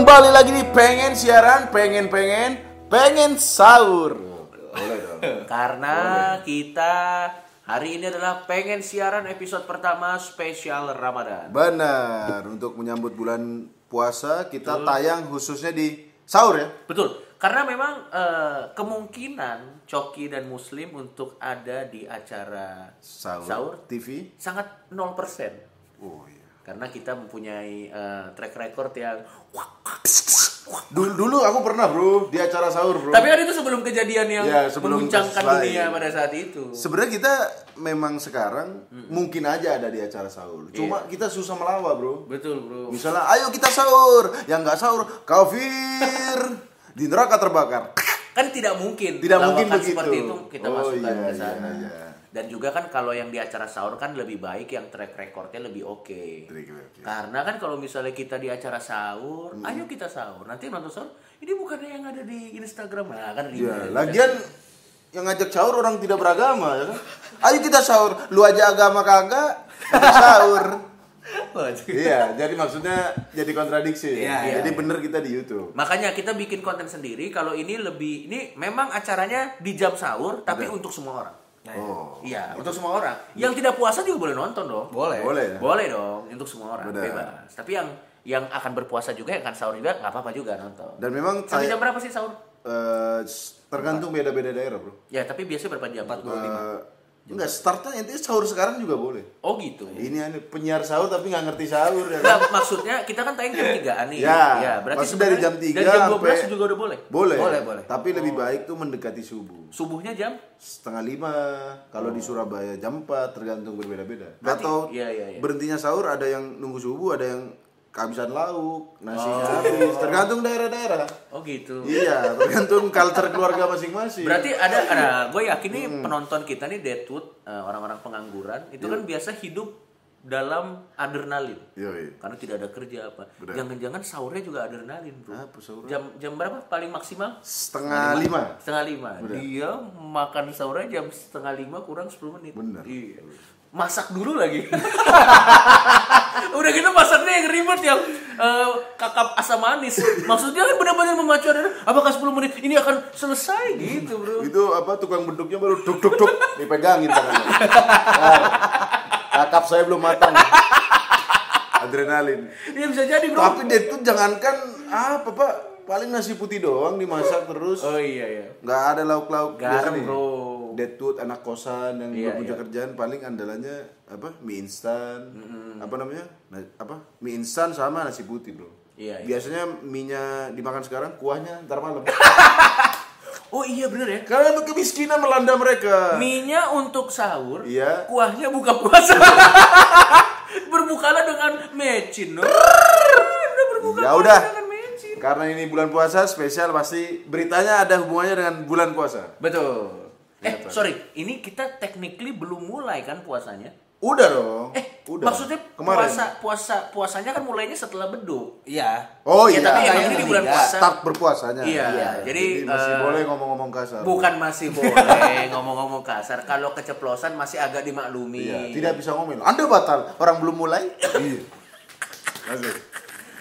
Kembali lagi di pengen siaran, pengen pengen, pengen sahur. Boleh dong. Karena kita hari ini adalah pengen siaran episode pertama spesial Ramadan. Benar. Untuk menyambut bulan puasa kita tayang khususnya di sahur ya. Betul. Karena memang eh, kemungkinan Coki dan Muslim untuk ada di acara Sahur, sahur TV. sangat 0%. Oh iya. Karena kita mempunyai eh, track record yang Dulu, dulu aku pernah bro di acara sahur bro. Tapi kan itu sebelum kejadian yang Ya, sebelum mengguncangkan dunia pada saat itu. Sebenarnya kita memang sekarang mungkin aja ada di acara sahur. Cuma kita susah melawan bro. Betul, Bro. Misalnya, ayo kita sahur. Yang nggak sahur, kafir. Di neraka terbakar. kan tidak mungkin Tidak mungkin begitu. seperti itu kita Oh, masukkan iya, ke sana iya, iya. Dan juga kan kalau yang di acara sahur kan lebih baik yang track recordnya lebih oke oke. karena kan kalau misalnya kita di acara sahur ayo kita sahur nanti nonton sahur ini bukannya yang ada di Instagram nah kan di Ya, lagian yang ngajak sahur orang tidak beragama ya kan? Ayo kita sahur. Lu aja agama kagak, sahur. iya, jadi maksudnya jadi kontradiksi. Iya, jadi iya. bener kita di YouTube. makanya kita bikin konten sendiri kalau ini lebih ini memang acaranya di jam sahur tapi untuk semua orang Oh. Iya, untuk semua orang. Yang tidak puasa juga boleh nonton dong. Boleh. Boleh ya? Boleh dong, untuk semua orang, Benar. bebas. Tapi yang yang akan berpuasa juga, yang akan sahur juga, nggak apa-apa juga nonton. Dan memang Sampai jam berapa sih sahur? eh, tergantung beda-beda daerah, Bro. Ya, tapi biasanya berapa jam? Eh, enggak, startnya intinya sahur sekarang juga boleh. Oh gitu. Ini aneh, penyiar sahur tapi nggak ngerti sahur ya. kan? Nggak, maksudnya kita kan tayang jam 3 nih. Ya, berarti maksud dari sebenarnya jam 3 dari jam 12 sampai- juga udah boleh. Boleh. Boleh, boleh. Tapi lebih baik tuh mendekati subuh. Subuhnya jam? setengah lima kalau di Surabaya jam 4 tergantung berbeda-beda atau iya, iya, iya. berhentinya sahur ada yang nunggu subuh ada yang kehabisan lauk nasinya Oh. habis tergantung daerah-daerah Oh gitu. iya tergantung culture keluarga masing-masing Berarti ada, ada gue yakin nih Hmm. penonton kita nih Deadwood, eh, orang-orang pengangguran, itu kan biasa hidup dalam adrenalin. Yoi. Karena tidak ada kerja apa. Jangan-jangan sahurnya juga adrenalin, bro. Apa sahur? Jam jam berapa paling maksimal? setengah lima Setengah lima. Dia makan sahurnya jam setengah lima kurang 10 menit. Benar. Iya. Masak dulu lagi. Udah gitu masaknya yang ribet yang eh, kakap asam manis. Maksudnya kan benar-benar memacu adrenalin. Apakah 10 menit ini akan selesai gitu, bro? itu apa tukang beduknya baru duk duk duk dipegangin tangannya Nah, kakap saya belum matang adrenalin Iya bisa jadi, bro. tapi dia tuh jangankan apa pak paling nasi putih doang dimasak terus Oh iya iya. nggak ada lauk-lauk Garam, nih. bro. Deadwood anak kosan yang Iya, belum punya iya. kerjaan paling andalannya apa mie instan apa namanya Na- apa mie instan sama nasi putih bro Iya, iya. biasanya mie nya dimakan sekarang kuahnya ntar malam Oh iya bener ya. karena kemiskinan melanda mereka Mie-nya untuk sahur, Iya. kuahnya buka puasa. Berbukalah dengan mecin. no. Udah berbuka ya udah dengan mecin. karena ini bulan puasa spesial pasti beritanya ada hubungannya dengan bulan puasa Betul. Eh, Iya, sorry, ini kita technically belum mulai kan puasanya? udah dong Eh, udah maksudnya kemarin puasa puasa puasanya kan mulainya setelah beduk. Iya. oh Ya, iya tapi Yang ini di bulan ketiga. puasa. start berpuasanya Iya, jadi, masih eh, boleh ngomong-ngomong kasar Bukan masih boleh ngomong-ngomong kasar. Kalau keceplosan masih agak dimaklumi. Iya, tidak bisa ngomel. Anda batal, orang belum mulai. iya. Lanjut.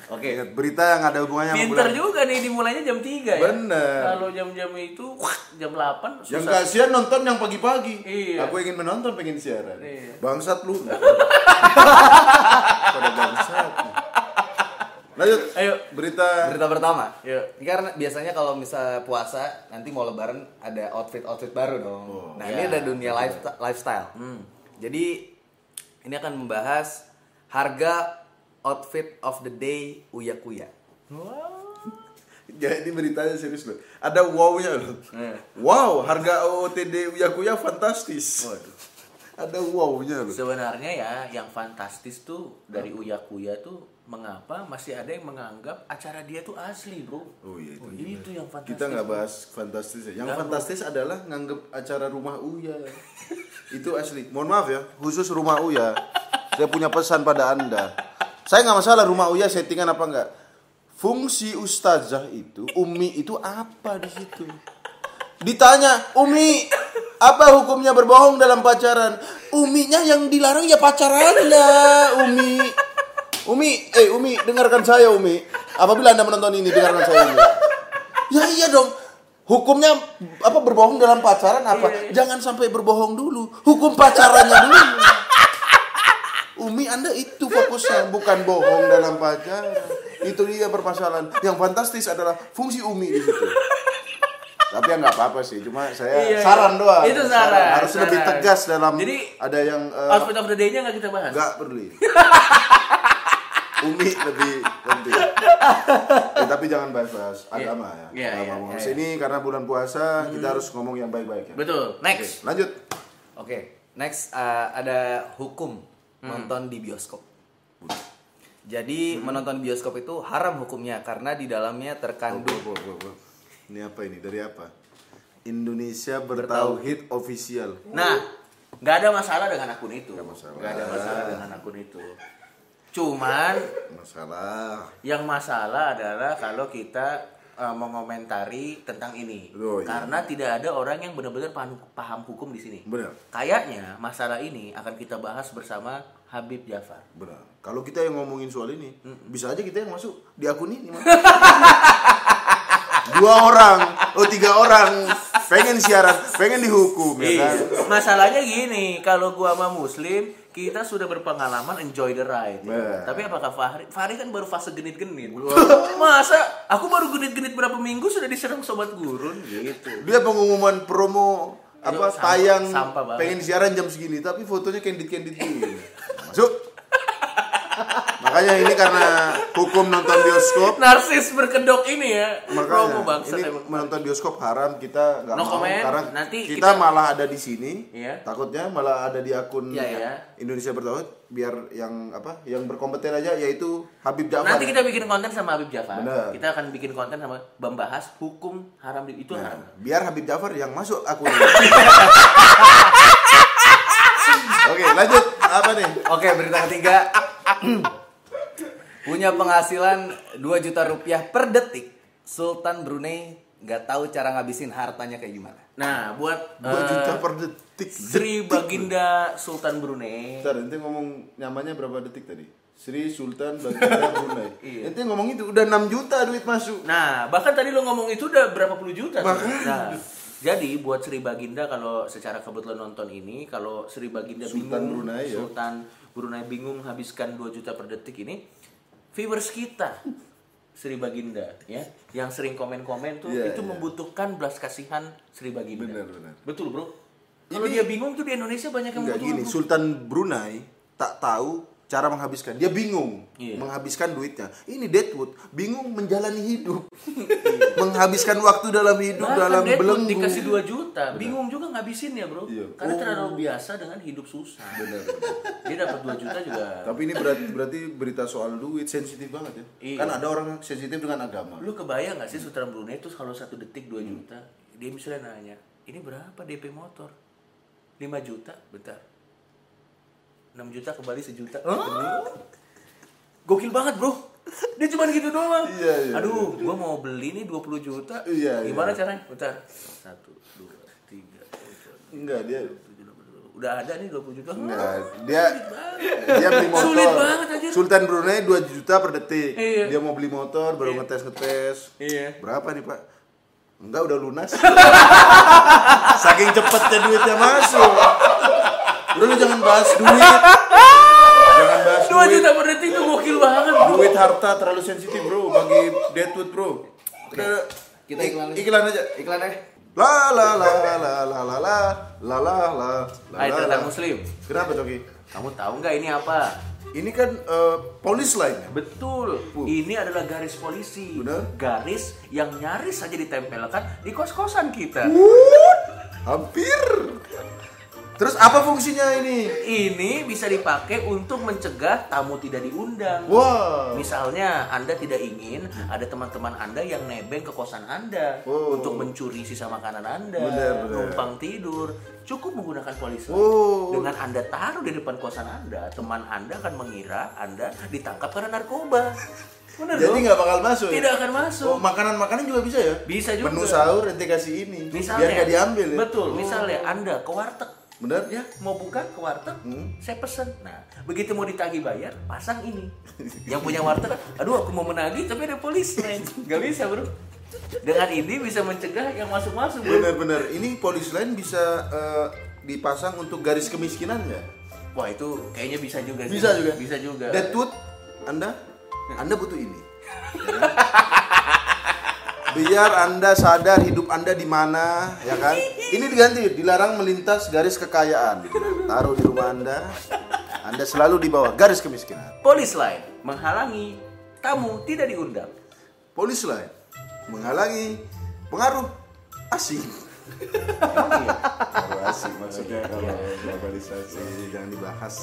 Oke. Ingat, berita yang ada hubungannya sama Pinter bulan. juga nih dimulainya jam 3 ya. Bener. Kalau jam-jam itu jam 8 Yang susah. kasihan nonton yang pagi-pagi. Iya. Aku ingin menonton, pengen siaran. Iya. Bangsat lu. Pada bangsat. Lanjut. Ayo. Berita. Berita pertama. Yuk. Ini karena biasanya kalau misal puasa nanti mau lebaran ada outfit outfit baru dong. nah ini ya. ada dunia life- lifestyle. Jadi ini akan membahas harga outfit of the day Uya Kuya. Ya ini beritanya serius loh. Ada wow-nya loh. Eh. Wow, harga OOTD Uyakuya fantastis. Ada wow-nya loh. Sebenarnya ya yang fantastis tuh dari Uya Kuya tuh mengapa masih ada yang menganggap acara dia tuh asli, Bro. Oh iya itu. Itu yang fantastis. Kita nggak bahas fantastis ya. Yang Nggak, fantastis adalah nganggep acara rumah Uya. itu asli. Mohon maaf ya, khusus rumah Uya. Saya punya pesan pada Anda. Saya nggak masalah rumah Uya settingan apa enggak. Fungsi ustazah itu, Umi itu apa di situ? Ditanya, Umi, apa hukumnya berbohong dalam pacaran? Uminya yang dilarang ya pacarannya, Umi. Umi, eh Umi, dengarkan saya Umi. Apabila anda menonton ini, dengarkan saya Umi. Ya iya dong. Hukumnya apa berbohong dalam pacaran apa? Jangan sampai berbohong dulu. Hukum pacarannya dulu. Umi Anda itu fokusnya bukan bohong dalam pacaran. Itu dia permasalahan. Yang fantastis adalah fungsi Umi di situ. Tapi ya nggak apa-apa sih, cuma saya Iya, saran iya. doang. Itu saran, Harus saran. lebih tegas dalam Jadi, ada yang eh, Outfit of the day-nya nggak kita bahas. nggak perlu. Umi lebih penting. Eh, tapi jangan bahas-bahas agama ya. Iya, Agama. iya, Mas iya. ini karena bulan puasa kita harus ngomong yang baik-baik ya. Betul. Next. Lanjut. Oke, next uh, ada hukum nonton di bioskop. Jadi menonton bioskop itu haram hukumnya karena di dalamnya terkandung Bo, bo, bo. Ini apa ini? Dari apa? Indonesia bertauhid official. Nah, nggak ada masalah dengan akun itu. Nggak masalah. Nggak ada masalah dengan akun itu. Cuman Masalah. yang masalah adalah kalau kita eh, mengomentari tentang ini. Oh, iya. Karena tidak ada orang yang benar-benar paham, paham hukum di sini. Benar. Kayaknya masalah ini akan kita bahas bersama Habib Jafar. Benar. Kalau kita yang ngomongin soal ini, bisa aja kita yang masuk di akun ini. Dua orang, oh tiga orang, pengen siaran, pengen dihukum ya kan? Iya. Masalahnya gini, kalau gua sama Muslim, kita sudah berpengalaman enjoy the ride. Benar. Tapi apakah Fahri? Fahri kan baru fase genit-genit. Masa aku baru genit-genit berapa minggu sudah diserang sobat gurun gitu. Dia pengumuman promo apa sampah- tayang sampah banget. pengen siaran jam segini, tapi fotonya candid-candid gini. Masuk. Makanya ini karena hukum nonton bioskop Narsis berkedok ini ya. Promo Makanya bangsa ini emang. menonton bioskop haram kita nggak No mau comment. karena Nanti kita, kita- malah ada di sini Iya. takutnya malah ada di akun Iya, iya. Indonesia bertauhid biar yang apa yang berkompeten aja yaitu Habib Jafar Nanti kita bikin konten sama Habib Jafar. Bener. Kita akan bikin konten sama membahas hukum haram di itu Nah, haram. biar Habib Jafar yang masuk akun. Oke lanjut apa nih Oke, berita ketiga. Punya penghasilan 2 juta rupiah per detik. Sultan Brunei nggak tahu cara ngabisin hartanya kayak gimana. Nah, buat 2 eh, juta per detik Sri Detik. Baginda Sultan Brunei. Bentar, ente ngomong nyamannya berapa detik tadi? Sri Sultan Baginda Brunei. Iya. Ente ngomong itu udah 6 juta duit masuk. Nah, bahkan tadi lo ngomong itu udah berapa puluh juta. Bahkan. Nah, jadi buat Sri Baginda kalau secara kebetulan nonton ini, kalau Sri Baginda Sultan bingung, Brunei, ya. Sultan Brunei bingung habiskan 2 juta per detik ini, viewers kita Sri Baginda ya, yang sering komen-komen tuh Iya, itu iya. membutuhkan belas kasihan Sri Baginda. Benar, benar. Betul, Bro. Kalau dia bingung tuh di Indonesia banyak yang membutuhkan. gini, Sultan Brunei tak tahu cara menghabiskan. Dia bingung Iya. menghabiskan duitnya. Ini Deadwood bingung menjalani hidup. menghabiskan waktu dalam hidup Bahkan dalam Deadwood belenggu. dikasih 2 juta, bingung juga ngabisin ya bro, Iya. karena Oh. terlalu biasa dengan hidup susah. Benar. Dia dapat 2 juta juga. Tapi ini berarti berarti berita soal duit sensitif banget ya. Iya. Kan ada orang sensitif dengan agama. Lu kebayang gak sih Sultan Brunei itu kalau satu detik 2 juta, dia misalnya nanya, ini berapa DP motor? 5 juta, bentar. 6 juta kembali sejuta. Gokil banget bro. Dia cuma gitu doang. Iya, iya, Aduh, gua mau beli nih 20 juta. Iya, Gimana iya. caranya? Bentar. 1, 2, 3, Enggak, dia Udah ada nih 20 juta. Enggak, dia dia beli motor. Sulit banget, anjir. Sultan Brunei 2 juta per detik. Iya. Dia mau beli motor baru ngetes-ngetes. Iya. Berapa nih, Pak? Enggak, udah lunas. Saking cepetnya duitnya masuk. Udah lu jangan bahas duit. Jangan bahas 2 duit. juta per detik itu gokil banget bro. Duit harta terlalu sensitif, Bro, bagi Deadwood, Bro. Udah, Kita iklan aja. iklan aja. Iklan eh. La la la la la la la la la la la la Hai la, tentang la. muslim. Kenapa, Coki? Kamu tahu nggak ini apa? Ini kan eh, polis line. Betul. Ini adalah garis polisi. Benar. Garis yang nyaris saja ditempelkan di kos-kosan kita. Hampir. Terus apa fungsinya ini? Ini bisa dipakai untuk mencegah tamu tidak diundang. Wow. Misalnya Anda tidak ingin ada teman-teman Anda yang nebeng ke kosan Anda Oh. untuk mencuri sisa makanan Anda, Benar, benar. numpang tidur. Cukup menggunakan polis line. Oh. Dengan Anda taruh di depan kosan Anda, teman Anda akan mengira Anda ditangkap karena narkoba. Benar Jadi nggak bakal masuk. ya? Tidak akan masuk. Oh, makanan-makanan juga bisa ya? Bisa juga. Menu sahur ente kasih ini. Misalnya, Biar nggak diambil ya. Betul. Oh. Misalnya Anda ke warteg Bener? Ya, mau buka ke warteg, Hmm. saya pesen. Nah, begitu mau ditagih bayar, pasang ini. Yang punya warteg, aduh aku mau menagih tapi ada polisi lain. Gak bisa bro. Dengan ini bisa mencegah yang masuk-masuk bro. Bener-bener. Ini polis lain bisa eh, dipasang untuk garis kemiskinan nggak? Wah itu kayaknya bisa juga sih. Bisa juga. Bisa juga. Deadwood, Anda, Anda butuh ini. Biar Anda sadar hidup Anda di mana, ya kan? Ini diganti, dilarang melintas garis kekayaan. Taruh di rumah Anda. Anda selalu di bawah garis kemiskinan. Polis lain menghalangi tamu tidak diundang. Polis lain menghalangi pengaruh asing. Pengaruh asing maksudnya kalau globalisasi jangan dibahas.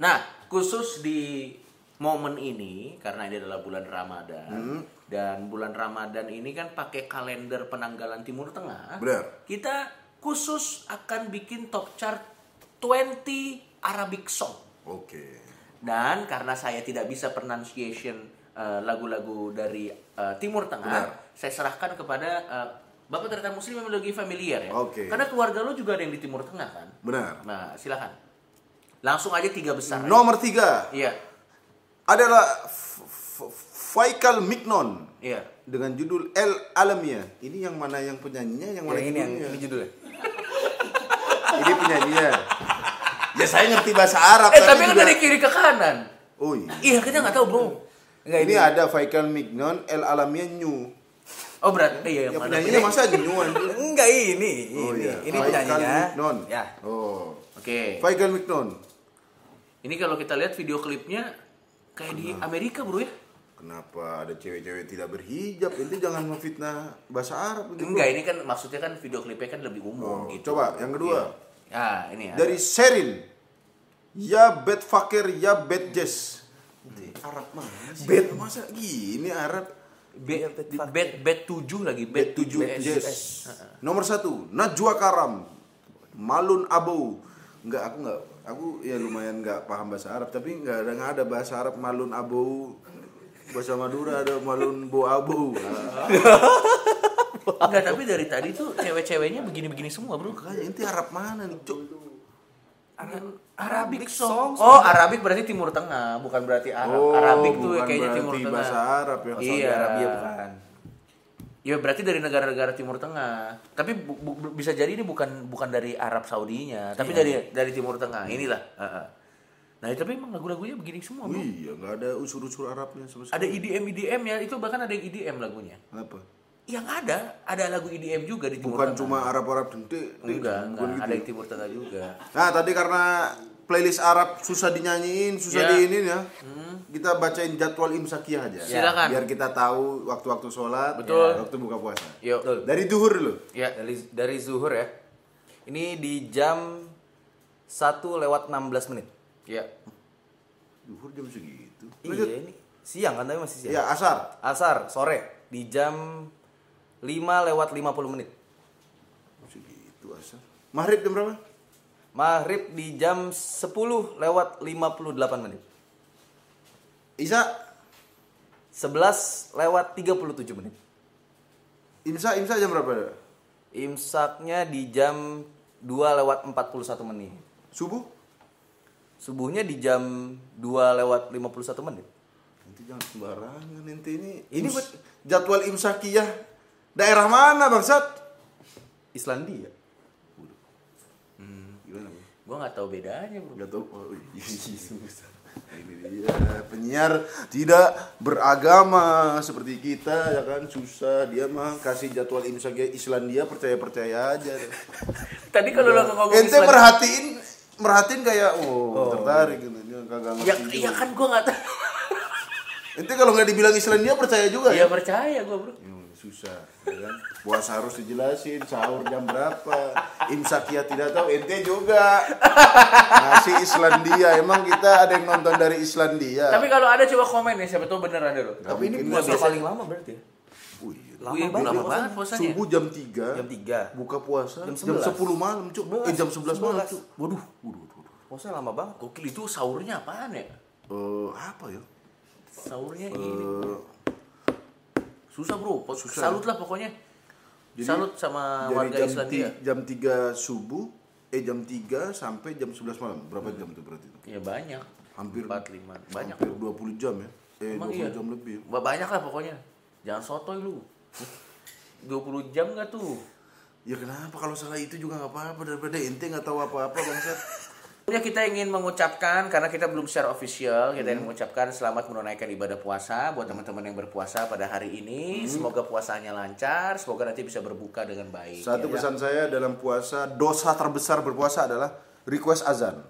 Nah, khusus di momen ini karena ini adalah bulan Ramadan Hmm. Dan bulan Ramadan ini kan pakai kalender penanggalan Timur Tengah. Benar. Kita khusus akan bikin top chart 20 Arabic song. Oke. Dan karena saya tidak bisa pronunciation eh, lagu-lagu dari eh, Timur Tengah, Benar. saya serahkan kepada eh, Bapak ternyata Muslim yang lebih familiar ya. Oke. Karena keluarga lo juga ada yang di Timur Tengah kan. Benar. Nah, silakan. Langsung aja tiga besar. aja. Nomor tiga Iya, adalah F- F- Faikal Mignon iya. dengan judul El Alamiah. Ini yang mana yang penyanyinya, yang mana Yang ini yang ini judulnya. Ini penyanyinya. ya saya ngerti bahasa Arab. Eh tapi kan juga- dari kiri ke kanan. Oh iya. Iya kita nggak tahu bro. Enggak ini ada Faikal Mignon El Alamiah New. Oh berarti iya yang Ya mana? penyanyinya masa New? Enggak ini, Oh ini. iya. Ini Faikal penyanyinya. Mignon. Ya. Oh. Oke. Faikal Mignon. Ini kalau kita lihat video klipnya kayak di Amerika bro ya. Kenapa ada cewek-cewek tidak berhijab? Itu jangan memfitnah bahasa Arab. gitu. Enggak ini kan maksudnya kan video klipnya kan lebih umum Oh, gitu. Coba yang kedua. Ya ini ya. Dari Sherin. Ya bet fakir, ya bet jazz. Arab mana sih? Bet masa gini Arab? B, bed bed 7 lagi bed 7 Bet S. jazz. Nomor satu, Najwa Karam. Malun Abu. Enggak, aku enggak. Aku ya lumayan enggak paham bahasa Arab, tapi enggak ada enggak ada bahasa Arab Malun Abu. Bahasa Madura ada Malun Bo Abu. Enggak tapi dari tadi tuh cewek-ceweknya begini-begini semua bro. Makanya inti Arab mana nih, Cuk? Arabic song. Oh Arabic berarti Timur Tengah bukan berarti Arab. Oh, Arabic tuh bukan kayaknya Timur Tengah. bahasa Arab ya. Iya. Arabia bukan. Ya berarti dari negara-negara Timur Tengah. Tapi bu- bu- bisa jadi ini bukan bukan dari Arab Saudinya, tapi dari dari Timur Tengah. Inilah. Heeh. Nah, tapi emang lagu-lagunya begini semua, Bro. Iya, enggak ada unsur-unsur Arabnya sama Ada sekali. EDM EDM ya, itu bahkan ada yang EDM lagunya. Apa? Yang ada, ada lagu EDM juga di Timur Bukan Tengah. cuma Arab-Arab dente. enggak, enggak. gitu ada ya. yang Timur Tengah juga. Nah, tadi karena playlist Arab susah dinyanyiin, susah Ya. diinin ya. Kita bacain jadwal imsakiyah aja. Silakan. Biar kita tahu waktu-waktu sholat, Betul. waktu buka puasa. Yuk. Betul. Dari duhur dulu. Ya. Dari dari zuhur ya. Ini di jam 1 lewat 16 menit. Ya. Duhur jam segitu. Iya ini siang kan tapi masih siang. Ya, asar. Asar sore di jam 5 lewat 50 menit. Segitu asar. Maghrib jam berapa? Maghrib di jam 10 lewat 58 menit. Isya, 11 lewat 37 menit. imsa, imsa jam berapa? Imsaknya di jam 2 lewat 41 menit. Subuh? Subuhnya di jam 2 lewat 51 menit. Nanti jangan sembarangan nanti ini. Ini buat- jadwal imsakiyah daerah mana bangsat? Islandia. Gimana? Bang? Gua nggak tahu bedanya, Bro. Gak tahu. Oh, iya, susah. Ini dia penyiar tidak beragama seperti kita ya kan susah dia mah kasih jadwal imsak Islandia percaya percaya aja. Tadi kalau lo ngomong Ente Islam- merhatiin merhatiin kayak oh, tertarik gitu dia kagak ngerti. Ya, juga. iya kan gua nggak tahu. Ente kalau nggak dibilang Islandia percaya juga Iya ya? percaya gua, Bro. Hmm, susah ya kan puasa harus dijelasin sahur jam berapa imsakiyah tidak tahu ente juga ngasih Islandia emang kita ada yang nonton dari Islandia Tapi kalau ada coba komen ya, siapa tahu bener ada lo. Tapi ini puasa paling lama berarti ya? Wih, Lama Wih, banget lama banget puasanya. subuh jam 3 Jam 3. buka puasa Jam jam 11. 10 malam cuk eh jam 11 malam 11. cuk waduh waduh waduh Puasa lama banget. Gokil itu sahurnya apaan ya? Eh, apa ya Sahurnya ini. Eh, Susah, Bro. Susah. Salut lah pokoknya. Jadi, Salut sama dari warga jam Islandia. jam 3 subuh eh jam 3 sampai jam 11 malam. Berapa jam tuh berarti? itu? Ya banyak. Hampir 4 5 banyak. Hampir 20 jam ya. Eh Emang 20 iya? jam lebih. Ba- Banyak lah pokoknya. Jangan sotoy lu. 20 jam nggak tuh? Ya kenapa kalau salah itu juga nggak apa-apa daripada ente nggak tahu apa-apa bangsat. Ya kita ingin mengucapkan karena kita belum secara official kita ingin mengucapkan selamat menunaikan ibadah puasa buat teman-teman yang berpuasa pada hari ini. Semoga puasanya lancar, semoga nanti bisa berbuka dengan baik. Satu pesan saya dalam puasa dosa terbesar berpuasa adalah request azan.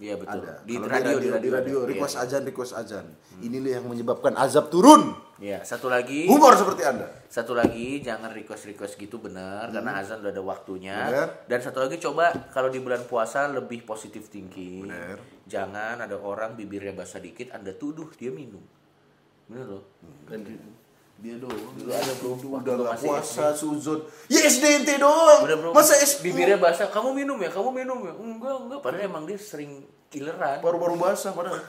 Iya betul. Ada. Di radio, di radio, di radio ada. request Iya, azan, request azan. Inilah yang menyebabkan azab turun. Iya, satu lagi. Humor seperti Anda. Satu lagi jangan request-request gitu benar karena azan udah ada waktunya. Benar. Dan satu lagi coba kalau di bulan puasa lebih positif thinking. Benar. Jangan ada orang bibirnya basah dikit Anda tuduh dia minum. Bener loh. Dan dia doang. Dulu ada bro, Udah masih puasa suzon. Ya SD ente doang. Udah bro. Masa SD bibirnya basah, kamu minum ya? Kamu minum ya? Enggak, enggak. Padahal emang dia sering killeran. baru-baru basah padahal.